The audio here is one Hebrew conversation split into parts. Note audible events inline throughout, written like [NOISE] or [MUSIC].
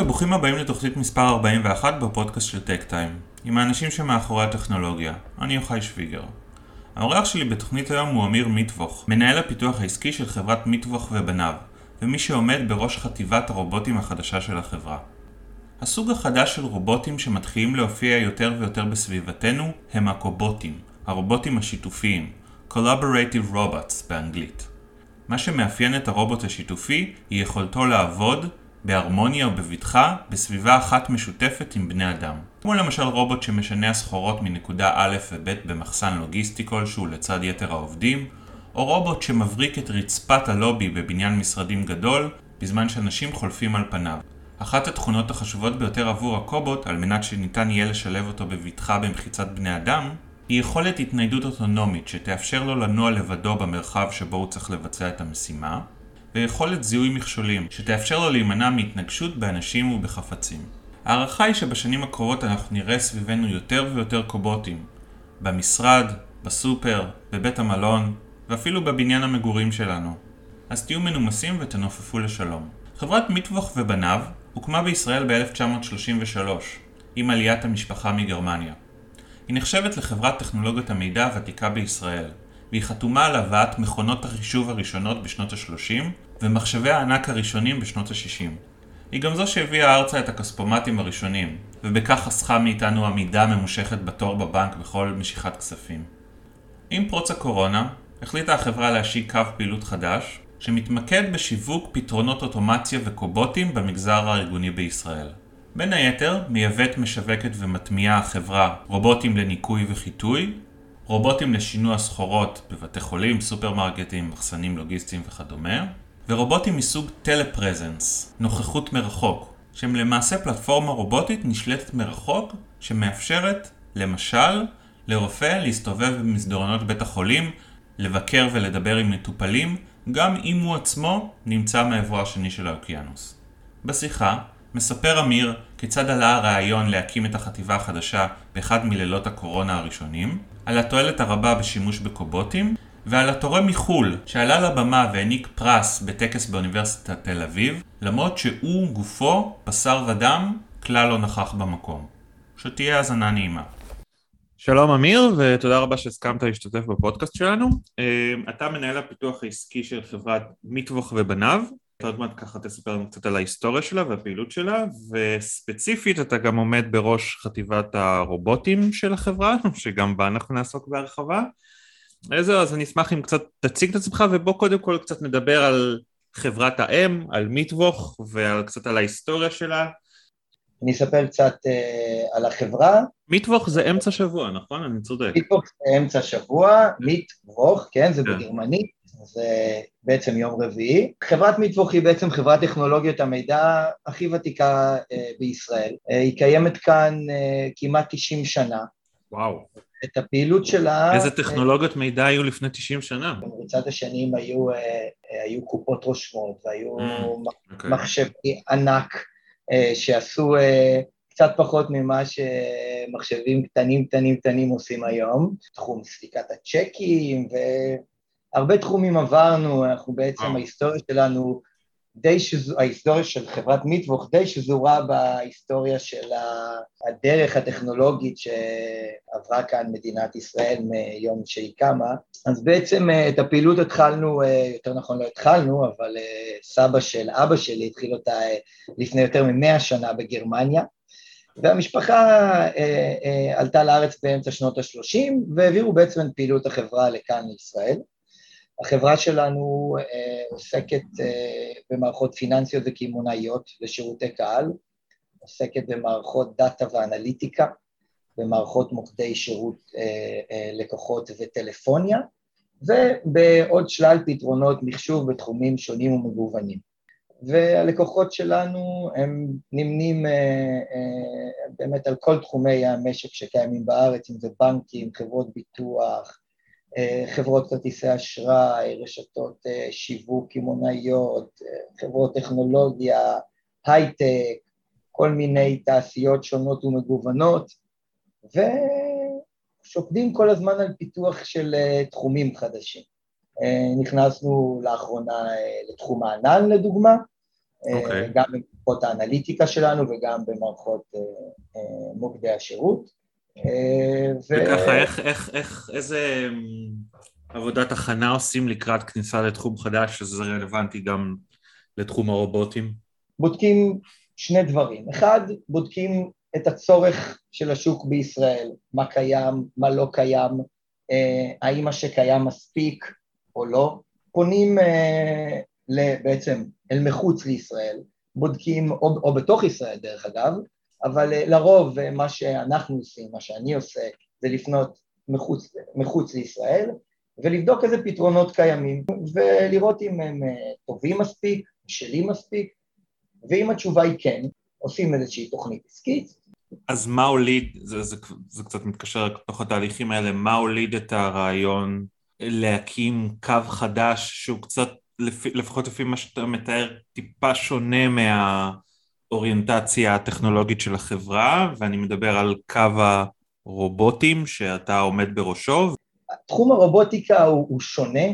וברוכים הבאים לתוכנית מספר 41 בפודקאסט של טק טיים, עם האנשים שמאחורי הטכנולוגיה. אני יוחאי שוויגר. האורח שלי בתוכנית היום הוא אמיר מיטבוך, מנהל הפיתוח העסקי של חברת מיטבוך ובניו, ומי שעומד בראש חטיבת הרובוטים החדשה של החברה. הסוג החדש של רובוטים שמתחילים להופיע יותר ויותר בסביבתנו הם הקובוטים, הרובוטים השיתופיים, Collaborative Robots באנגלית. מה שמאפיין את הרובוט השיתופי היא יכולתו לעבוד בהרמוניה ובבטחה בסביבה אחת משותפת עם בני אדם. כמו למשל רובוט שמשנע סחורות מנקודה א' וב' במחסן לוגיסטי כלשהו לצד יתר העובדים, או רובוט שמבריק את רצפת הלובי בבניין משרדים גדול בזמן שאנשים חולפים על פניו. אחת התכונות החשובות ביותר עבור הקובוט, על מנת שניתן יהיה לשלב אותו בבטחה במחיצת בני אדם, היא יכולת התניידות אוטונומית שתאפשר לו לנוע לבדו במרחב שבו הוא צריך לבצע את המשימה, ויכולת זיהוי מכשולים שתאפשר לו להימנע מהתנגשות באנשים ובחפצים. ההערכה היא שבשנים הקרובות אנחנו נראה סביבנו יותר ויותר קובוטים במשרד, בסופר, בבית המלון ואפילו בבניין המגורים שלנו. אז תהיו מנומסים ותנופפו לשלום. חברת מטווח ובניו הוקמה בישראל ב-1933 עם עליית המשפחה מגרמניה. היא נחשבת לחברת טכנולוגיות המידע הוותיקה בישראל, והיא חתומה על הבאת מכונות החישוב הראשונות בשנות ה-30 ומחשבי הענק הראשונים בשנות ה-60. היא גם זו שהביאה ארצה את הכספומטים הראשונים, ובכך חסכה מאיתנו עמידה ממושכת בתור בבנק בכל משיכת כספים. עם פרוץ הקורונה, החליטה החברה להשיק קו פעילות חדש, שמתמקד בשיווק פתרונות אוטומציה וקובוטים במגזר הארגוני בישראל. בין היתר, מייבאת, משווקת ומטמיעה החברה רובוטים לניקוי וחיטוי, רובוטים לשינוע סחורות בבתי חולים, סופרמרקטים, מחסנים לוגיסטיים וכדומה, ורובוטים מסוג טלפרזנס, נוכחות מרחוק, שהם למעשה פלטפורמה רובוטית נשלטת מרחוק שמאפשרת, למשל, לרופא להסתובב במסדרונות בית החולים, לבקר ולדבר עם מטופלים, גם אם הוא עצמו נמצא מעברו השני של האוקיינוס. בשיחה מספר אמיר כיצד עלה הרעיון להקים את החטיבה החדשה באחד מלילות הקורונה הראשונים, על התועלת הרבה בשימוש בקובוטים, ועל התורם מחו"ל שעלה לבמה והעניק פרס בטקס באוניברסיטת תל אביב, למרות שהוא, גופו, בשר ודם, כלל לא נכח במקום. שתהיה האזנה נעימה. שלום אמיר, ותודה רבה שהסכמת להשתתף בפודקאסט שלנו. אה, אתה מנהל הפיתוח העסקי של חברת מטבוך ובניו. אתה עוד מעט ככה תספר לנו קצת על ההיסטוריה שלה והפעילות שלה, וספציפית אתה גם עומד בראש חטיבת הרובוטים של החברה, [LAUGHS] שגם בה אנחנו נעסוק בהרחבה. זהו, אז אני אשמח אם קצת תציג את עצמך, ובוא קודם כל קצת נדבר על חברת האם, על מטבוך, וקצת על ההיסטוריה שלה. אני אספר קצת uh, על החברה. מטבוך זה אמצע שבוע, נכון? אני צודק. מטבוך זה אמצע שבוע, מטבוך, כן, זה כן. בגרמנית, זה בעצם יום רביעי. חברת מטבוך היא בעצם חברת טכנולוגיות המידע הכי ותיקה uh, בישראל. Uh, היא קיימת כאן כמעט 90 שנה. וואו. את הפעילות שלה... איזה טכנולוגיות מידע היו לפני 90 שנה? במרוצת השנים היו, היו קופות רושמות והיו mm, okay. מחשבי ענק שעשו קצת פחות ממה שמחשבים קטנים קטנים קטנים עושים היום, תחום סליקת הצ'קים והרבה תחומים עברנו, אנחנו בעצם. ההיסטוריה שלנו די שזו, ההיסטוריה של חברת מיטבוך די שזורה בהיסטוריה של הדרך הטכנולוגית שעברה כאן מדינת ישראל מיום שהיא קמה. אז בעצם אה, את הפעילות התחלנו, אה, יותר נכון לא התחלנו, אבל אה, סבא של אבא שלי התחיל אותה לפני יותר ממאה שנה בגרמניה. והמשפחה עלתה לארץ באמצע שנות ה-30 והעבירו בעצם את פעילות החברה לכאן לישראל. החברה שלנו אה, עוסקת אה, במערכות פיננסיות וקמעונאיות לשירותי קהל, עוסקת במערכות דאטה ואנליטיקה, במערכות מוקדי שירות אה, לקוחות וטלפוניה, ובעוד שלל פתרונות מחשוב בתחומים שונים ומגוונים. והלקוחות שלנו הם נמנים באמת על כל תחומי המשק שקיימים בארץ, אם זה בנקים, חברות ביטוח, חברות כרטיסי אשראי, רשתות אה, שיווק קמעונאיות, אה, חברות טכנולוגיה, הייטק, כל מיני תעשיות שונות ומגוונות, ושוקדים כל הזמן על פיתוח של תחומים חדשים. נכנסנו לאחרונה לתחום הענן לדוגמה, okay. אוקיי. גם במערכות האנליטיקה שלנו וגם במערכות מוקדי השירות. וככה, ו... איך, איך, איך, איזה עבודת הכנה עושים לקראת כניסה לתחום חדש, שזה רלוונטי גם לתחום הרובוטים? בודקים שני דברים. אחד, בודקים את הצורך של השוק בישראל, מה קיים, מה לא קיים, אה, האם מה שקיים מספיק או לא. פונים אה, בעצם אל מחוץ לישראל, בודקים, או, או בתוך ישראל דרך אגב, אבל אה, לרוב מה שאנחנו עושים, מה שאני עושה, זה לפנות מחוץ, מחוץ לישראל ולבדוק איזה פתרונות קיימים ולראות אם הם טובים מספיק, בשלים מספיק, ואם התשובה היא כן, עושים איזושהי תוכנית עסקית. אז מה הוליד, זה, זה, זה קצת מתקשר לתוך התהליכים האלה, מה הוליד את הרעיון להקים קו חדש שהוא קצת, לפי, לפחות לפי מה שאתה מתאר, טיפה שונה מהאוריינטציה הטכנולוגית של החברה, ואני מדבר על קו הרובוטים שאתה עומד בראשו. תחום הרובוטיקה הוא, הוא שונה,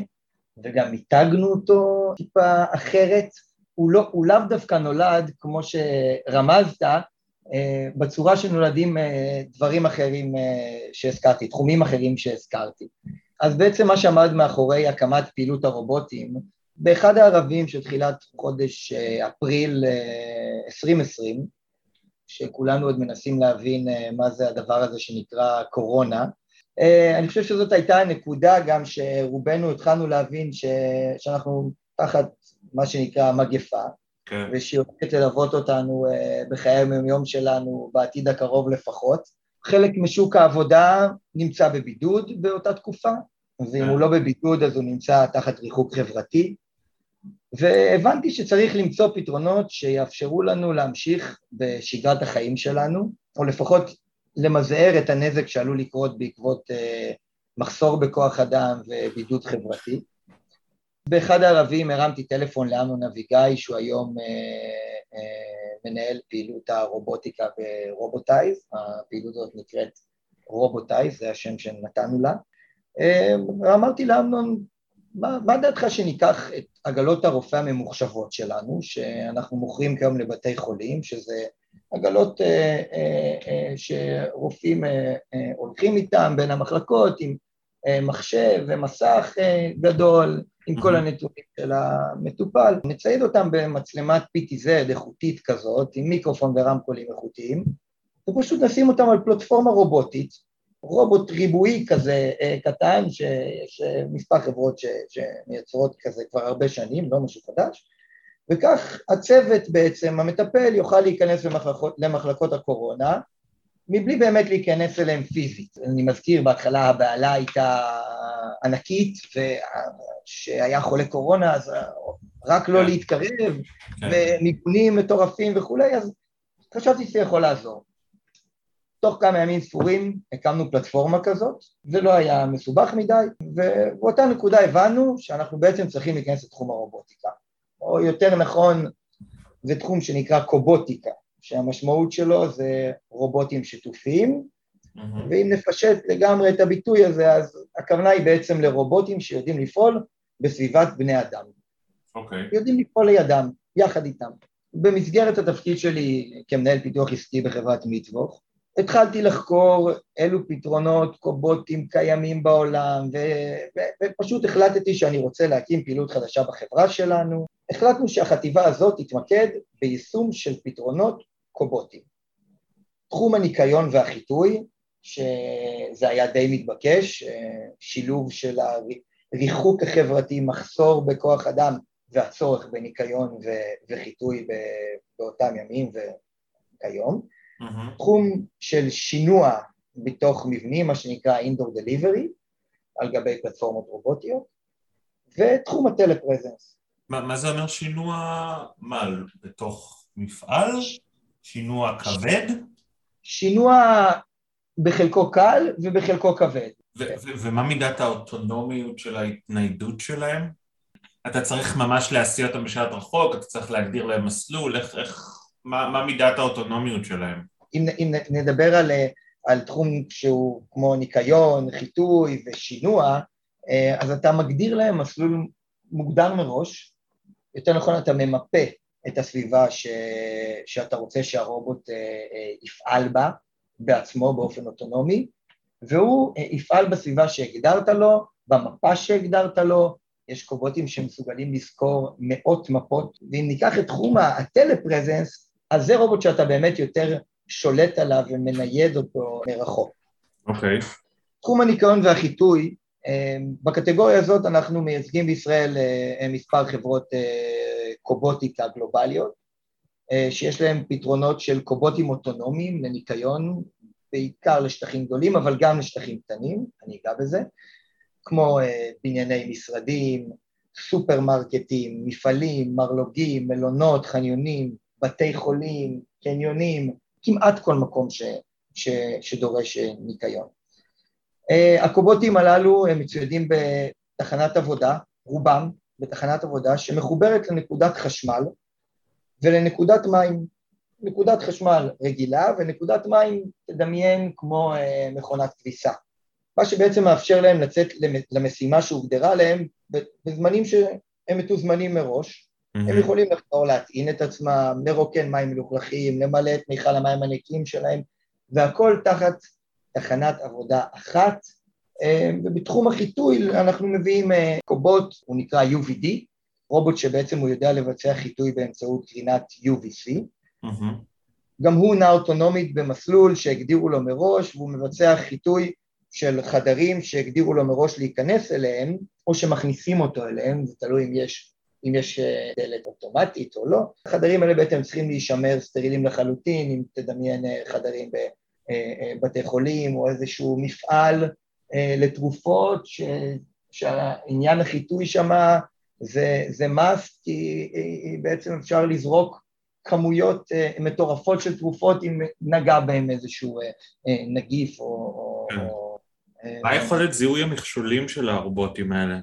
וגם מיתגנו אותו טיפה אחרת. הוא, לא, הוא לאו דווקא נולד, כמו שרמזת, אה, בצורה שנולדים אה, דברים אחרים אה, שהזכרתי, תחומים אחרים שהזכרתי. אז בעצם מה שעמד מאחורי הקמת פעילות הרובוטים, באחד הערבים של תחילת חודש אפריל 2020, שכולנו עוד מנסים להבין מה זה הדבר הזה שנקרא קורונה, אני חושב שזאת הייתה הנקודה גם שרובנו התחלנו להבין ש... שאנחנו תחת מה שנקרא מגפה, כן. ושהיא הולכת ללוות אותנו בחיי היום-יום שלנו בעתיד הקרוב לפחות. חלק משוק העבודה נמצא בבידוד באותה תקופה, ואם כן. הוא לא בבידוד אז הוא נמצא תחת ריחוק חברתי, והבנתי שצריך למצוא פתרונות שיאפשרו לנו להמשיך בשגרת החיים שלנו, או לפחות למזער את הנזק שעלול לקרות בעקבות uh, מחסור בכוח אדם ובידוד חברתי. באחד הערבים הרמתי טלפון לאמנון אביגי, שהוא היום אה, אה, מנהל פעילות הרובוטיקה ברובוטייז, הפעילות הזאת נקראת רובוטייז, זה השם שנתנו לה. אה, ואמרתי לאמנון, מה, מה דעתך שניקח את עגלות הרופא הממוחשבות שלנו, שאנחנו מוכרים כיום לבתי חולים, שזה עגלות אה, אה, אה, שרופאים אה, אה, הולכים איתם בין המחלקות, עם אה, מחשב ומסך אה, גדול, עם כל הנתונים של המטופל, נצייד אותם במצלמת PTZ איכותית כזאת, עם מיקרופון ורמקולים איכותיים, ופשוט נשים אותם על פלטפורמה רובוטית, רובוט ריבועי כזה אה, קטן, שיש מספר חברות ש, שמייצרות כזה כבר הרבה שנים, לא משהו חדש, וכך הצוות בעצם, המטפל, יוכל להיכנס למחלקות, למחלקות הקורונה, מבלי באמת להיכנס אליהם פיזית. אני מזכיר, בהתחלה הבעלה הייתה ענקית, ושהיה חולה קורונה, אז רק לא כן. להתקרב, כן. ומיגונים מטורפים וכולי, אז חשבתי שזה יכול לעזור. תוך כמה ימים ספורים הקמנו פלטפורמה כזאת, זה לא היה מסובך מדי, ובאותה נקודה הבנו שאנחנו בעצם צריכים להיכנס לתחום הרובוטיקה, או יותר נכון, זה תחום שנקרא קובוטיקה, שהמשמעות שלו זה רובוטים שיתופיים, mm-hmm. ואם נפשט לגמרי את הביטוי הזה, אז הכוונה היא בעצם לרובוטים שיודעים לפעול בסביבת בני אדם. אוקיי. Okay. יודעים לפעול לידם, יחד איתם. במסגרת התפקיד שלי כמנהל פיתוח עסקי בחברת מיטווך, התחלתי לחקור אילו פתרונות קובוטים קיימים בעולם, ו- ופשוט החלטתי שאני רוצה להקים פעילות חדשה בחברה שלנו. החלטנו שהחטיבה הזאת תתמקד ביישום של פתרונות קובוטים. תחום הניקיון והחיטוי, שזה היה די מתבקש, שילוב של הריחוק החברתי, מחסור בכוח אדם והצורך בניקיון וחיטוי באותם ימים וכיום. Mm-hmm. תחום של שינוע בתוך מבנים, מה שנקרא indoor delivery, על גבי פלטפורמות רובוטיות, ותחום הטלפרזנס. מה, מה זה אומר שינוע מה, בתוך מפעל? שינוע כבד? שינוע בחלקו קל ובחלקו כבד. ומה מידת האוטונומיות של ההתניידות שלהם? אתה צריך ממש להסיע אותם בשעת רחוק, אתה צריך להגדיר להם מסלול, איך, איך, מה, מה מידת האוטונומיות שלהם? אם, אם נדבר על, על תחום שהוא כמו ניקיון, חיטוי ושינוע, אה, אז אתה מגדיר להם מסלול מוגדר מראש, יותר נכון אתה ממפה את הסביבה ש... שאתה רוצה שהרובוט אה, אה, יפעל בה בעצמו באופן אוטונומי, והוא יפעל בסביבה שהגדרת לו, במפה שהגדרת לו, יש קובוטים שמסוגלים לזכור מאות מפות, ואם ניקח את תחום הטלפרזנס, אז זה רובוט שאתה באמת יותר שולט עליו ומנייד אותו מרחוק. אוקיי. Okay. תחום הניקיון והחיטוי, אה, בקטגוריה הזאת אנחנו מייצגים בישראל אה, מספר חברות אה, קובוטיקה גלובליות, שיש להן פתרונות של קובוטים אוטונומיים לניקיון, בעיקר לשטחים גדולים, אבל גם לשטחים קטנים, אני אגע בזה, כמו בנייני משרדים, סופרמרקטים, מפעלים, מרלוגים, מלונות, חניונים, בתי חולים, קניונים, כמעט כל מקום ש, ש, שדורש ניקיון. Uh, הקובוטים הללו הם מצוידים בתחנת עבודה, רובם בתחנת עבודה שמחוברת לנקודת חשמל ולנקודת מים. נקודת חשמל רגילה ונקודת מים תדמיין כמו uh, מכונת כביסה. מה שבעצם מאפשר להם לצאת למשימה שהוגדרה להם בזמנים שהם מתוזמנים מראש. Mm-hmm. הם יכולים לחזור להטעין את עצמם, לרוקן מים מלוכלכים, למלא את מיכל המים הנקיים שלהם, והכל תחת תחנת עבודה אחת, אה, ובתחום החיטוי אנחנו מביאים אה, קובוט, הוא נקרא UVD, רובוט שבעצם הוא יודע לבצע חיטוי באמצעות קרינת UVC, mm-hmm. גם הוא נע אוטונומית במסלול שהגדירו לו מראש, והוא מבצע חיטוי של חדרים שהגדירו לו מראש להיכנס אליהם, או שמכניסים אותו אליהם, זה תלוי אם יש, אם יש אה, דלת אוטומטית או לא. החדרים האלה בעצם צריכים להישמר סטרילים לחלוטין, אם תדמיין חדרים ב... אה, אה, חולים או איזשהו מפעל אה, לתרופות ש, שהעניין החיטוי שם זה, זה must כי בעצם אפשר לזרוק כמויות מטורפות של תרופות אם נגע בהם איזשהו נגיף או... כן. או מה זיהוי המכשולים של הרובוטים האלה?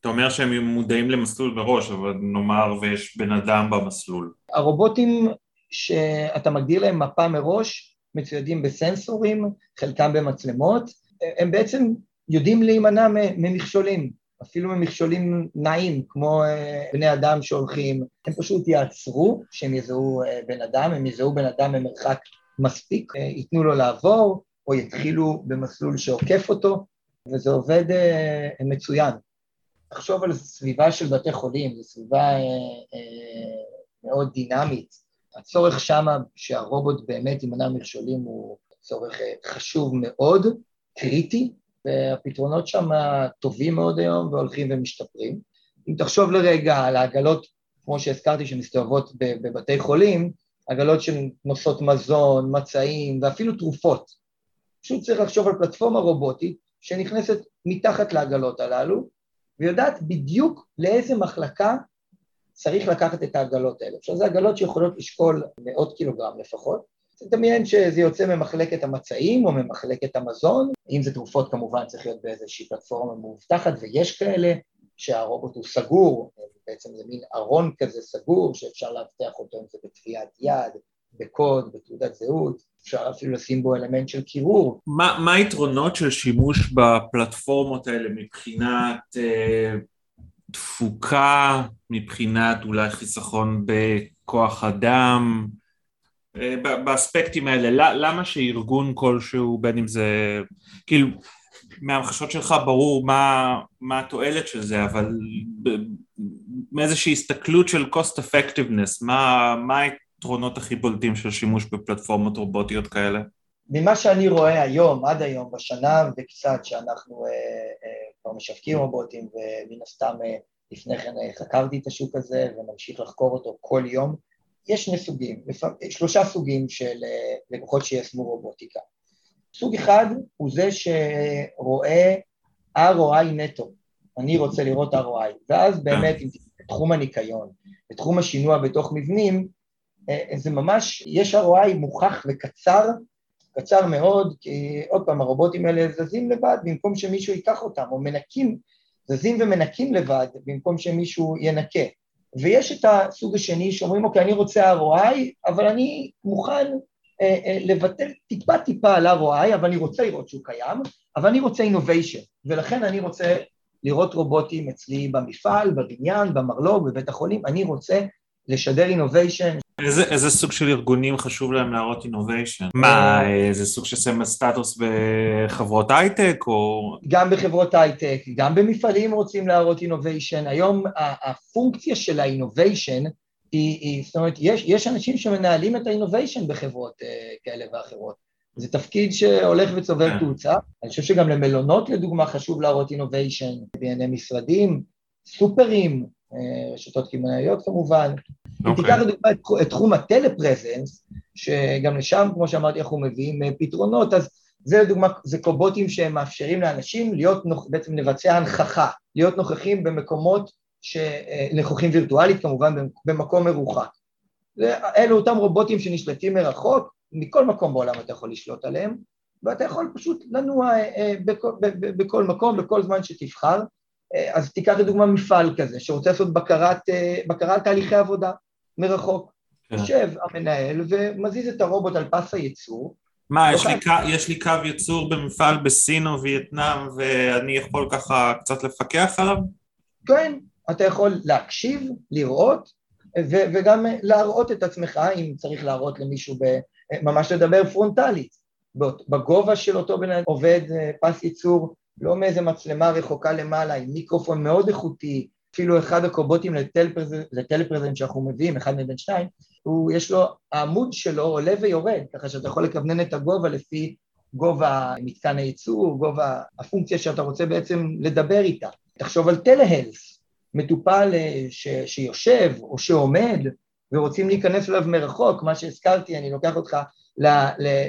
אתה אומר שהם מודעים למסלול מראש, אבל נאמר ויש בן אדם במסלול. הרובוטים שאתה מגדיר להם מפה מראש, מצוידים בסנסורים, חלקם במצלמות, הם בעצם יודעים להימנע ממכשולים, אפילו ממכשולים נעים, כמו אה, בני אדם שהולכים, הם פשוט יעצרו, שהם יזהו אה, בן אדם, הם יזהו בן אדם במרחק מספיק, אה, ייתנו לו לעבור, או יתחילו במסלול שעוקף אותו, וזה עובד מצוין. תחשוב על סביבה של בתי חולים, זו סביבה מאוד דינמית, הצורך שמה שהרובוט באמת יימנע מכשולים הוא צורך אה, חשוב מאוד, קריטי, והפתרונות שם טובים מאוד היום והולכים ומשתפרים. אם תחשוב לרגע על העגלות, כמו שהזכרתי, שמסתובבות בבתי חולים, עגלות שנושאות מזון, מצעים ואפילו תרופות. פשוט צריך לחשוב על פלטפורמה רובוטית שנכנסת מתחת לעגלות הללו, ויודעת בדיוק לאיזה מחלקה צריך לקחת את העגלות האלה. עכשיו, זה עגלות שיכולות לשקול מאות קילוגרם לפחות. תדמיין שזה יוצא ממחלקת המצעים או ממחלקת המזון, אם זה תרופות כמובן צריך להיות באיזושהי פלטפורמה מאובטחת ויש כאלה שהרובוט הוא סגור, בעצם זה מין ארון כזה סגור שאפשר לאבטח אותו אם זה בטביעת יד, בקוד, בתעודת זהות, אפשר אפילו לשים בו אלמנט של קירור. מה, מה היתרונות של שימוש בפלטפורמות האלה מבחינת אה, תפוקה מבחינת אולי חיסכון בכוח אדם, אה, באספקטים האלה, למה שארגון כלשהו, בין אם זה, כאילו, מהמחשות שלך ברור מה, מה התועלת של זה, אבל מאיזושהי הסתכלות של cost effectiveness, מה, מה היתרונות הכי בולטים של שימוש בפלטפורמות רובוטיות כאלה? ממה שאני רואה היום, עד היום, בשנה וקצת שאנחנו אה, אה, כבר משווקים רובוטים ומן הסתם אה, לפני כן אה, חקרתי את השוק הזה וממשיך לחקור אותו כל יום, יש שני סוגים, שלושה סוגים של אה, לקוחות שיישמו רובוטיקה. סוג אחד הוא זה שרואה ROI נטו, אני רוצה לראות ROI, ואז באמת תחום הניקיון ותחום השינוע בתוך מבנים, זה ממש, יש ROI מוכח וקצר קצר מאוד, כי עוד פעם, הרובוטים האלה זזים לבד במקום שמישהו ייקח אותם, או מנקים, זזים ומנקים לבד במקום שמישהו ינקה. ויש את הסוג השני שאומרים, אוקיי, אני רוצה ROI, אבל אני מוכן אה, אה, לבטל טיפה טיפה על ROI, אבל אני רוצה לראות שהוא קיים, אבל אני רוצה innovation, ולכן אני רוצה לראות רובוטים אצלי במפעל, בבניין, במרלוג, בבית החולים, אני רוצה לשדר innovation. איזה, איזה סוג של ארגונים חשוב להם להראות innovation? מה, איזה סוג סמל סטטוס בחברות הייטק או... גם בחברות הייטק, גם במפעלים רוצים להראות innovation. היום הפונקציה של ה innovation היא, היא, זאת אומרת, יש, יש אנשים שמנהלים את ה innovation בחברות אה, כאלה ואחרות. זה תפקיד שהולך וצובר כן. תאוצה. אני חושב שגם למלונות, לדוגמה, חשוב להראות אינוביישן בענייני משרדים, סופרים, רשתות קמעונאיות כמובן. אם okay. אוקיי. תיקח לדוגמה את, את תחום הטלפרזנס, שגם לשם, כמו שאמרתי, אנחנו מביאים uh, פתרונות, אז זה לדוגמה, זה קובוטים שמאפשרים לאנשים להיות, נוח, בעצם לבצע הנכחה, להיות נוכחים במקומות שנכוחים וירטואלית כמובן במקום מרוחק. אלו אותם רובוטים שנשלטים מרחוק, מכל מקום בעולם אתה יכול לשלוט עליהם, ואתה יכול פשוט לנוע אה, בכל, בכל מקום, בכל זמן שתבחר. אה, אז תיקח לדוגמה מפעל כזה, שרוצה לעשות בקרת, אה, בקרת תהליכי עבודה מרחוק. כן. יושב. המנהל ומזיז את הרובוט על פס הייצור. מה, יש לי, יש לי קו ייצור במפעל בסין או וייטנאם ואני יכול ככה קצת לפקח עליו? כן, אתה יכול להקשיב, לראות, ו- וגם להראות את עצמך, אם צריך להראות למישהו, ב- ממש לדבר פרונטלית. בגובה של אותו בן עובד אה, פס ייצור, לא מאיזה מצלמה רחוקה למעלה, עם מיקרופון מאוד איכותי, אפילו אחד הקובוטים לטלפרזנט שאנחנו מביאים, אחד מבין שניים, הוא, יש לו, העמוד שלו עולה ויורד, ככה שאתה יכול לכוונן את הגובה לפי גובה מתקן הייצור, גובה הפונקציה שאתה רוצה בעצם לדבר איתה. תחשוב על טלהלס, מטופל אה, ש, שיושב או שעומד ורוצים להיכנס אליו מרחוק, מה שהזכרתי, אני לוקח אותך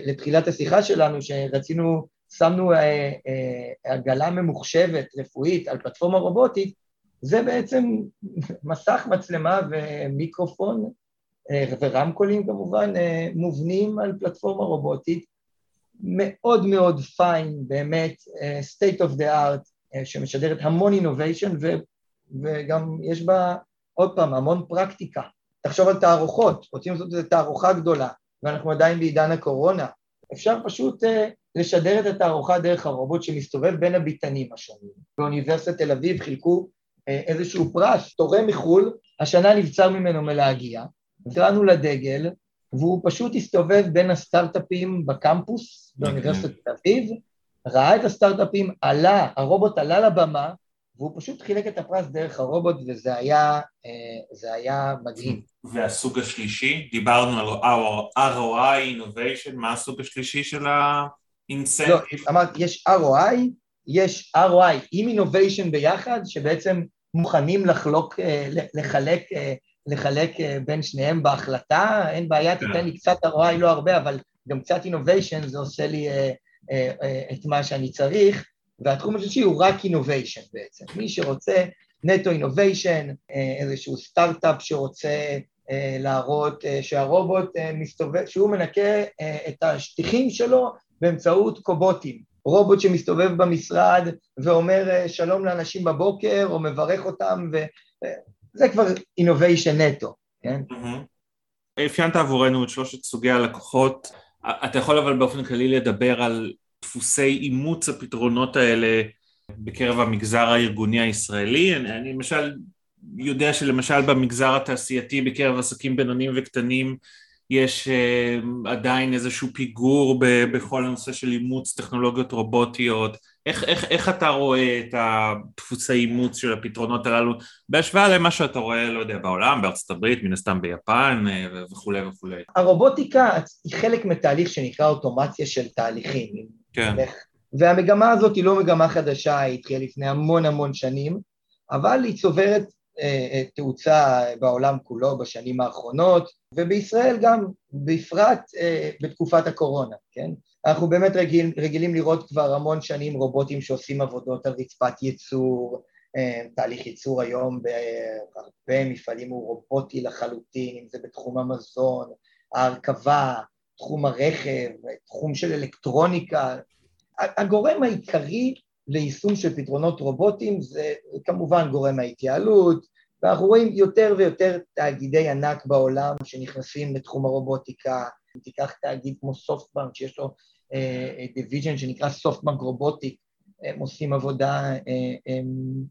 לתחילת השיחה שלנו, שרצינו, שמנו אה, אה, עגלה ממוחשבת רפואית על פלטפורמה רובוטית, זה בעצם [LAUGHS] מסך מצלמה ומיקרופון ורמקולים כמובן מובנים על פלטפורמה רובוטית, מאוד מאוד פיין, באמת, state of the art, שמשדרת המון innovation וגם יש בה, עוד פעם, המון פרקטיקה. תחשוב על תערוכות, רוצים לעשות איזו תערוכה גדולה, ואנחנו עדיין בעידן הקורונה. אפשר פשוט uh, לשדר את התערוכה דרך הרובוט שמסתובב בין הביתנים השונים. באוניברסיטת תל אביב חילקו uh, איזשהו פרס, תורם מחו"ל, השנה נבצר ממנו מלהגיע, קראנו לדגל, והוא פשוט הסתובב בין הסטארט-אפים בקמפוס באוניברסיטת תל אביב, ראה את הסטארט-אפים, עלה, הרובוט עלה לבמה, והוא פשוט חילק את הפרס דרך הרובוט, וזה היה, אה, היה מדהים. והסוג השלישי, דיברנו על ROI, Innovation, מה הסוג השלישי של ה-Incent? לא, אמרת, יש ROI, יש ROI עם Innovation ביחד, שבעצם מוכנים לחלוק, אה, לחלק, אה, לחלק בין שניהם בהחלטה, אין בעיה, כן. תיתן לי קצת ROI, לא הרבה, אבל גם קצת innovation, זה עושה לי את מה שאני צריך. והתחום השלישי הוא רק innovation בעצם. מי שרוצה נטו innovation, אה, איזשהו סטארט-אפ שרוצה אה, להראות אה, שהרובוט מסתובב, שהוא מנקה את השטיחים שלו באמצעות קובוטים. רובוט שמסתובב במשרד ואומר שלום לאנשים בבוקר או מברך אותם, וזה כבר innovation נטו, כן? אפיינת עבורנו את שלושת סוגי הלקוחות. אתה יכול אבל באופן כללי לדבר על דפוסי אימוץ הפתרונות האלה בקרב המגזר הארגוני הישראלי. אני, אני למשל יודע שלמשל במגזר התעשייתי בקרב עסקים בינוניים וקטנים יש uh, עדיין איזשהו פיגור בכל הנושא של אימוץ טכנולוגיות רובוטיות. איך, איך, איך אתה רואה את הדפוסי אימוץ של הפתרונות הללו בהשוואה למה שאתה רואה, לא יודע, בעולם, בארצות הברית, מן הסתם ביפן אה, וכולי וכולי? הרובוטיקה היא חלק מתהליך שנקרא אוטומציה של תהליכים. כן. והמגמה הזאת היא לא מגמה חדשה, היא התחילה לפני המון המון שנים, אבל היא צוברת אה, אה, תאוצה בעולם כולו בשנים האחרונות, ובישראל גם, בפרט אה, בתקופת הקורונה, כן? אנחנו באמת רגיל, רגילים לראות כבר המון שנים רובוטים שעושים עבודות על רצפת ייצור, אה, תהליך ייצור היום בהרבה מפעלים הוא רובוטי לחלוטין, אם זה בתחום המזון, ההרכבה, תחום הרכב, תחום של אלקטרוניקה. הגורם העיקרי ליישום של פתרונות רובוטיים זה כמובן גורם ההתייעלות, ואנחנו רואים יותר ויותר תאגידי ענק בעולם שנכנסים לתחום הרובוטיקה, אם תיקח תאגיד כמו סופטבנק שיש לו division אה, שנקרא SoftBank Robotics, הם עושים עבודה uh, um,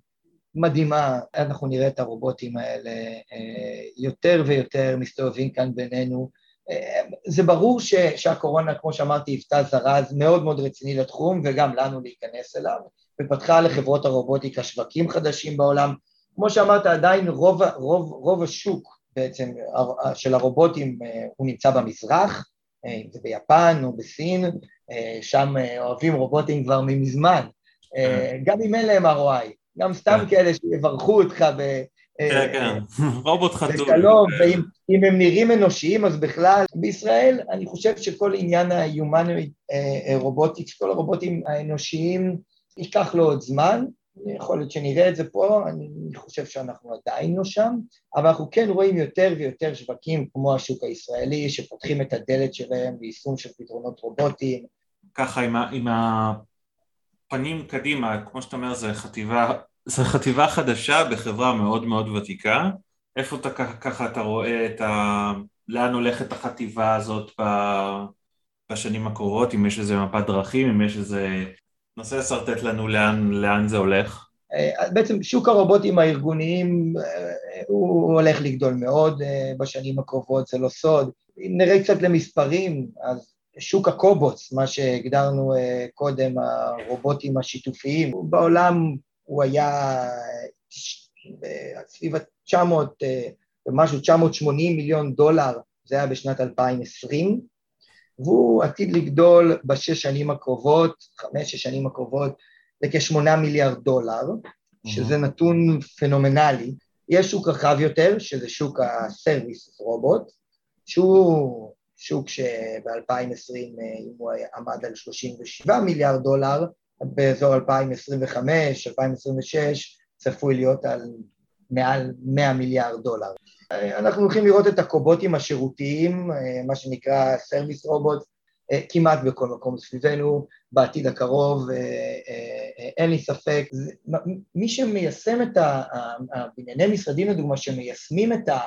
מדהימה, אנחנו נראה את הרובוטים האלה אה, יותר ויותר מסתובבים כאן בינינו. אה, זה ברור ש, שהקורונה, כמו שאמרתי, היוותה זרז מאוד מאוד רציני לתחום וגם לנו להיכנס אליו, ופתחה לחברות הרובוטיקה שווקים חדשים בעולם. כמו שאמרת, עדיין רוב, רוב, רוב השוק בעצם של הרובוטים הוא נמצא במזרח, אם זה ביפן או בסין, שם אוהבים רובוטים כבר ממזמן, גם אם אין להם ROI, גם סתם כן. כאלה שיברכו אותך ב... כן, כן, [LAUGHS] רובוט חתול. בשלום, ואם הם נראים אנושיים אז בכלל, בישראל אני חושב שכל עניין ה-human robotics, כל הרובוטים האנושיים, ייקח לו עוד זמן, יכול להיות שנראה את זה פה, אני חושב שאנחנו עדיין לא שם, אבל אנחנו כן רואים יותר ויותר שווקים כמו השוק הישראלי, שפותחים את הדלת שלהם ליישום של פתרונות רובוטיים. ככה עם, ה, עם הפנים קדימה, כמו שאתה אומר, זו חטיבה, זו חטיבה חדשה בחברה מאוד מאוד ותיקה. איפה אתה ככה אתה רואה את ה... לאן הולכת החטיבה הזאת ב... בשנים הקרובות, אם יש איזה מפת דרכים, אם יש איזה נסה לשרטט לנו לאן, לאן זה הולך. אה, בעצם שוק הרובוטים הארגוניים אה, הוא הולך לגדול מאוד אה, בשנים הקרובות, זה לא סוד. אם נראה קצת למספרים, אז שוק הקובוץ, מה שהגדרנו קודם, הרובוטים השיתופיים, בעולם הוא היה סביב ה-900 ומשהו, 980 מיליון דולר, זה היה בשנת 2020, והוא עתיד לגדול בשש שנים הקרובות, חמש-שש שנים הקרובות, לכשמונה מיליארד דולר, שזה נתון פנומנלי. יש שוק רחב יותר, שזה שוק ה service robot, שהוא שוק שב-2020 הוא עמד על 37 מיליארד דולר, באזור 2025, 2026, צפוי להיות על מעל 100 מיליארד דולר. אנחנו הולכים לראות את הקובוטים השירותיים, מה שנקרא service robot, כמעט בכל מקום סביבנו, בעתיד הקרוב, אין לי ספק. מי שמיישם את. הבנייני משרדים לדוגמה, שמיישמים את, ה,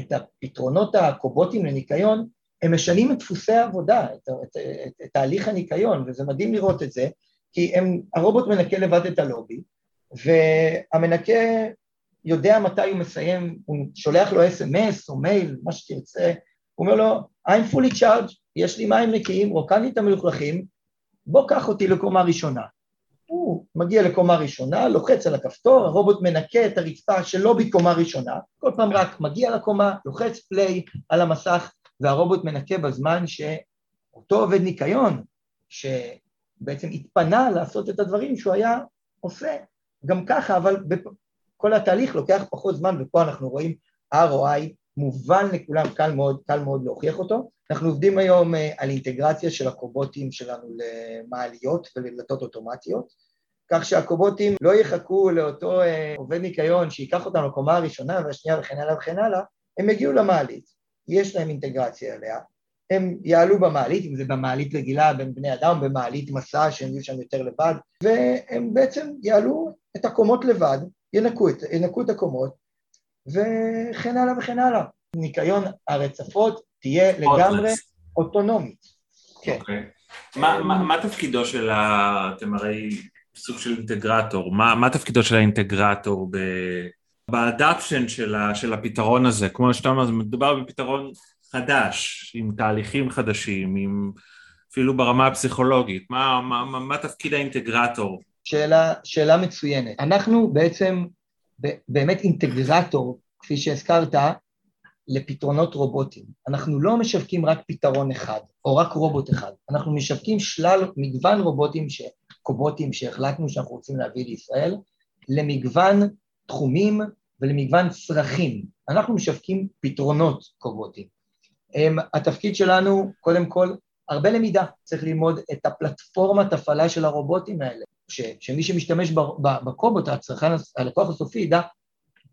את הפתרונות הקובוטים לניקיון, הם משנים את דפוסי העבודה, את, את, את, את תהליך הניקיון, וזה מדהים לראות את זה, כי הם, הרובוט מנקה לבד את הלובי, והמנקה יודע מתי הוא מסיים, הוא שולח לו אס.אם.אס או מייל, מה שתרצה, הוא אומר לו, I'm fully charged, יש לי מים נקיים, רוקן לי את המלוכלכים, בוא קח אותי לקומה ראשונה. הוא מגיע לקומה ראשונה, לוחץ על הכפתור, הרובוט מנקה את הרצפה שלא בקומה ראשונה, כל פעם רק מגיע לקומה, לוחץ פליי על המסך, והרובוט מנקה בזמן שאותו עובד ניקיון, שבעצם התפנה לעשות את הדברים שהוא היה עושה גם ככה, אבל כל התהליך לוקח פחות זמן, ופה אנחנו רואים ROI מובן לכולם, קל מאוד, קל מאוד להוכיח אותו. אנחנו עובדים היום אה, על אינטגרציה של הקובוטים שלנו למעליות ולדלתות אוטומטיות, כך שהקובוטים לא יחכו לאותו אה, עובד ניקיון שייקח אותם לקומה הראשונה והשנייה וכן הלאה וכן הלאה, הם יגיעו למעלית, יש להם אינטגרציה אליה, הם יעלו במעלית, אם זה במעלית רגילה בין בני אדם, במעלית מסע שהם יהיו שם יותר לבד, והם בעצם יעלו את הקומות לבד, ינקו את, ינקו את הקומות, וכן הלאה וכן הלאה. ניקיון הרצפות תהיה לגמרי אוטונומית. כן. Okay. אוקיי. מה, מה, מה תפקידו של ה... אתם הרי סוג של אינטגרטור, מה, מה תפקידו של האינטגרטור ב... באדפשן של, ה, של הפתרון הזה? כמו שאתה אומר, מדובר בפתרון חדש, עם תהליכים חדשים, עם... אפילו ברמה הפסיכולוגית. מה, מה, מה, מה תפקיד האינטגרטור? שאלה, שאלה מצוינת. אנחנו בעצם באמת אינטגרטור, כפי שהזכרת, לפתרונות רובוטיים. אנחנו לא משווקים רק פתרון אחד, או רק רובוט אחד, אנחנו משווקים שלל, מגוון רובוטים, ש... קובוטים שהחלטנו שאנחנו רוצים להביא לישראל, למגוון תחומים ולמגוון צרכים. אנחנו משווקים פתרונות קובוטים. התפקיד שלנו, קודם כל, הרבה למידה, צריך ללמוד את הפלטפורמת הפעלה של הרובוטים האלה, ש, שמי שמשתמש בקובוט, הצרכן, הלקוח הסופי, ידע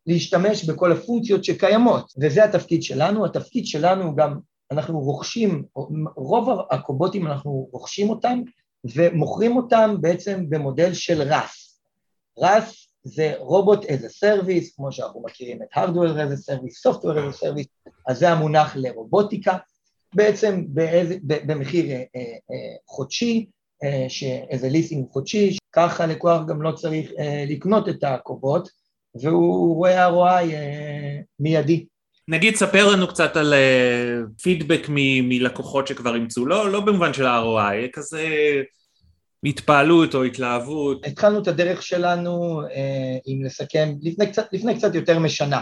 להשתמש בכל הפונקציות שקיימות, וזה התפקיד שלנו. התפקיד שלנו גם, אנחנו רוכשים, רוב הקובוטים אנחנו רוכשים אותם ומוכרים אותם בעצם במודל של רס. רס זה רובוט as a service, כמו שאנחנו מכירים את hardware as a service, software as a service, אז זה המונח לרובוטיקה, בעצם באיזה, במחיר אה, אה, חודשי, אה, איזה ליסינג חודשי, ככה לקוח גם לא צריך אה, לקנות את הקובות, והוא רואה ROI מיידי. נגיד, ספר לנו קצת על פידבק מלקוחות שכבר אימצו, לא, לא במובן של ה-ROI, כזה התפעלות או התלהבות. התחלנו את הדרך שלנו, אם לסכם, לפני קצת, לפני קצת יותר משנה.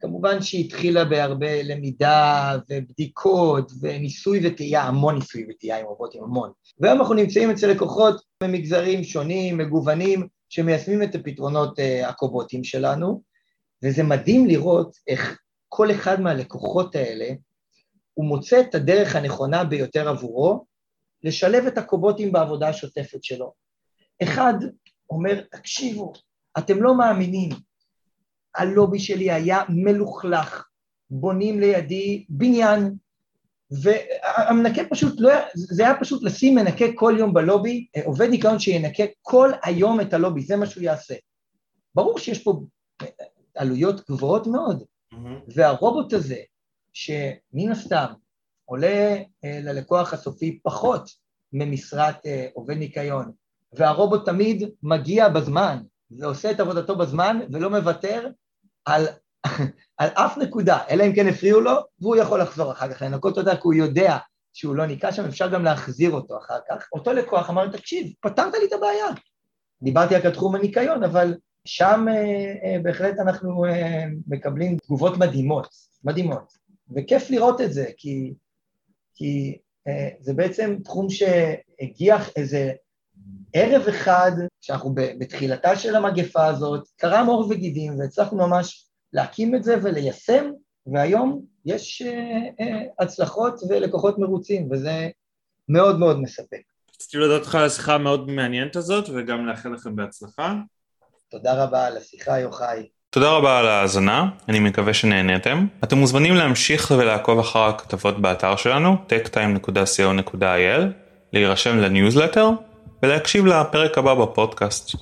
כמובן שהיא התחילה בהרבה למידה ובדיקות וניסוי וטעייה, המון ניסוי וטעייה עם רובוטים, המון. והיום אנחנו נמצאים אצל לקוחות ממגזרים שונים, מגוונים, שמיישמים את הפתרונות uh, הקובוטים שלנו, וזה מדהים לראות איך כל אחד מהלקוחות האלה, הוא מוצא את הדרך הנכונה ביותר עבורו לשלב את הקובוטים בעבודה השוטפת שלו. אחד אומר, תקשיבו, אתם לא מאמינים, הלובי שלי היה מלוכלך, בונים לידי בניין, והמנקה פשוט לא זה היה פשוט לשים מנקה כל יום בלובי, עובד ניקיון שינקה כל היום את הלובי, זה מה שהוא יעשה. ברור שיש פה עלויות גבוהות מאוד, mm-hmm. והרובוט הזה, שמן הסתם עולה אה, ללקוח הסופי פחות ממשרת אה, עובד ניקיון, והרובוט תמיד מגיע בזמן, ועושה את עבודתו בזמן ולא מוותר על, [LAUGHS] על אף נקודה, אלא אם כן הפריעו לו, והוא יכול לחזור אחר כך לנקות אותה, כי הוא יודע שהוא לא ניקה שם, אפשר גם להחזיר אותו אחר כך. אותו לקוח אמר, תקשיב, פתרת לי את הבעיה. דיברתי רק על תחום הניקיון, אבל שם אה, אה, בהחלט אנחנו אה, מקבלים תגובות מדהימות, מדהימות. וכיף לראות את זה, כי, כי אה, זה בעצם תחום שהגיח איזה ערב אחד, שאנחנו בתחילתה של המגפה הזאת, קרם עור וגידים והצלחנו ממש להקים את זה וליישם, והיום יש uh, uh, הצלחות ולקוחות מרוצים, וזה מאוד מאוד מספק. רציתי להודות לך על השיחה המאוד מעניינת הזאת, וגם לאחל לכם בהצלחה. תודה רבה על השיחה, יוחאי. תודה רבה על ההאזנה, אני מקווה שנהניתם. אתם מוזמנים להמשיך ולעקוב אחר הכתבות באתר שלנו, techtime.co.il, להירשם לניוזלטר ולהקשיב לפרק הבא בפודקאסט.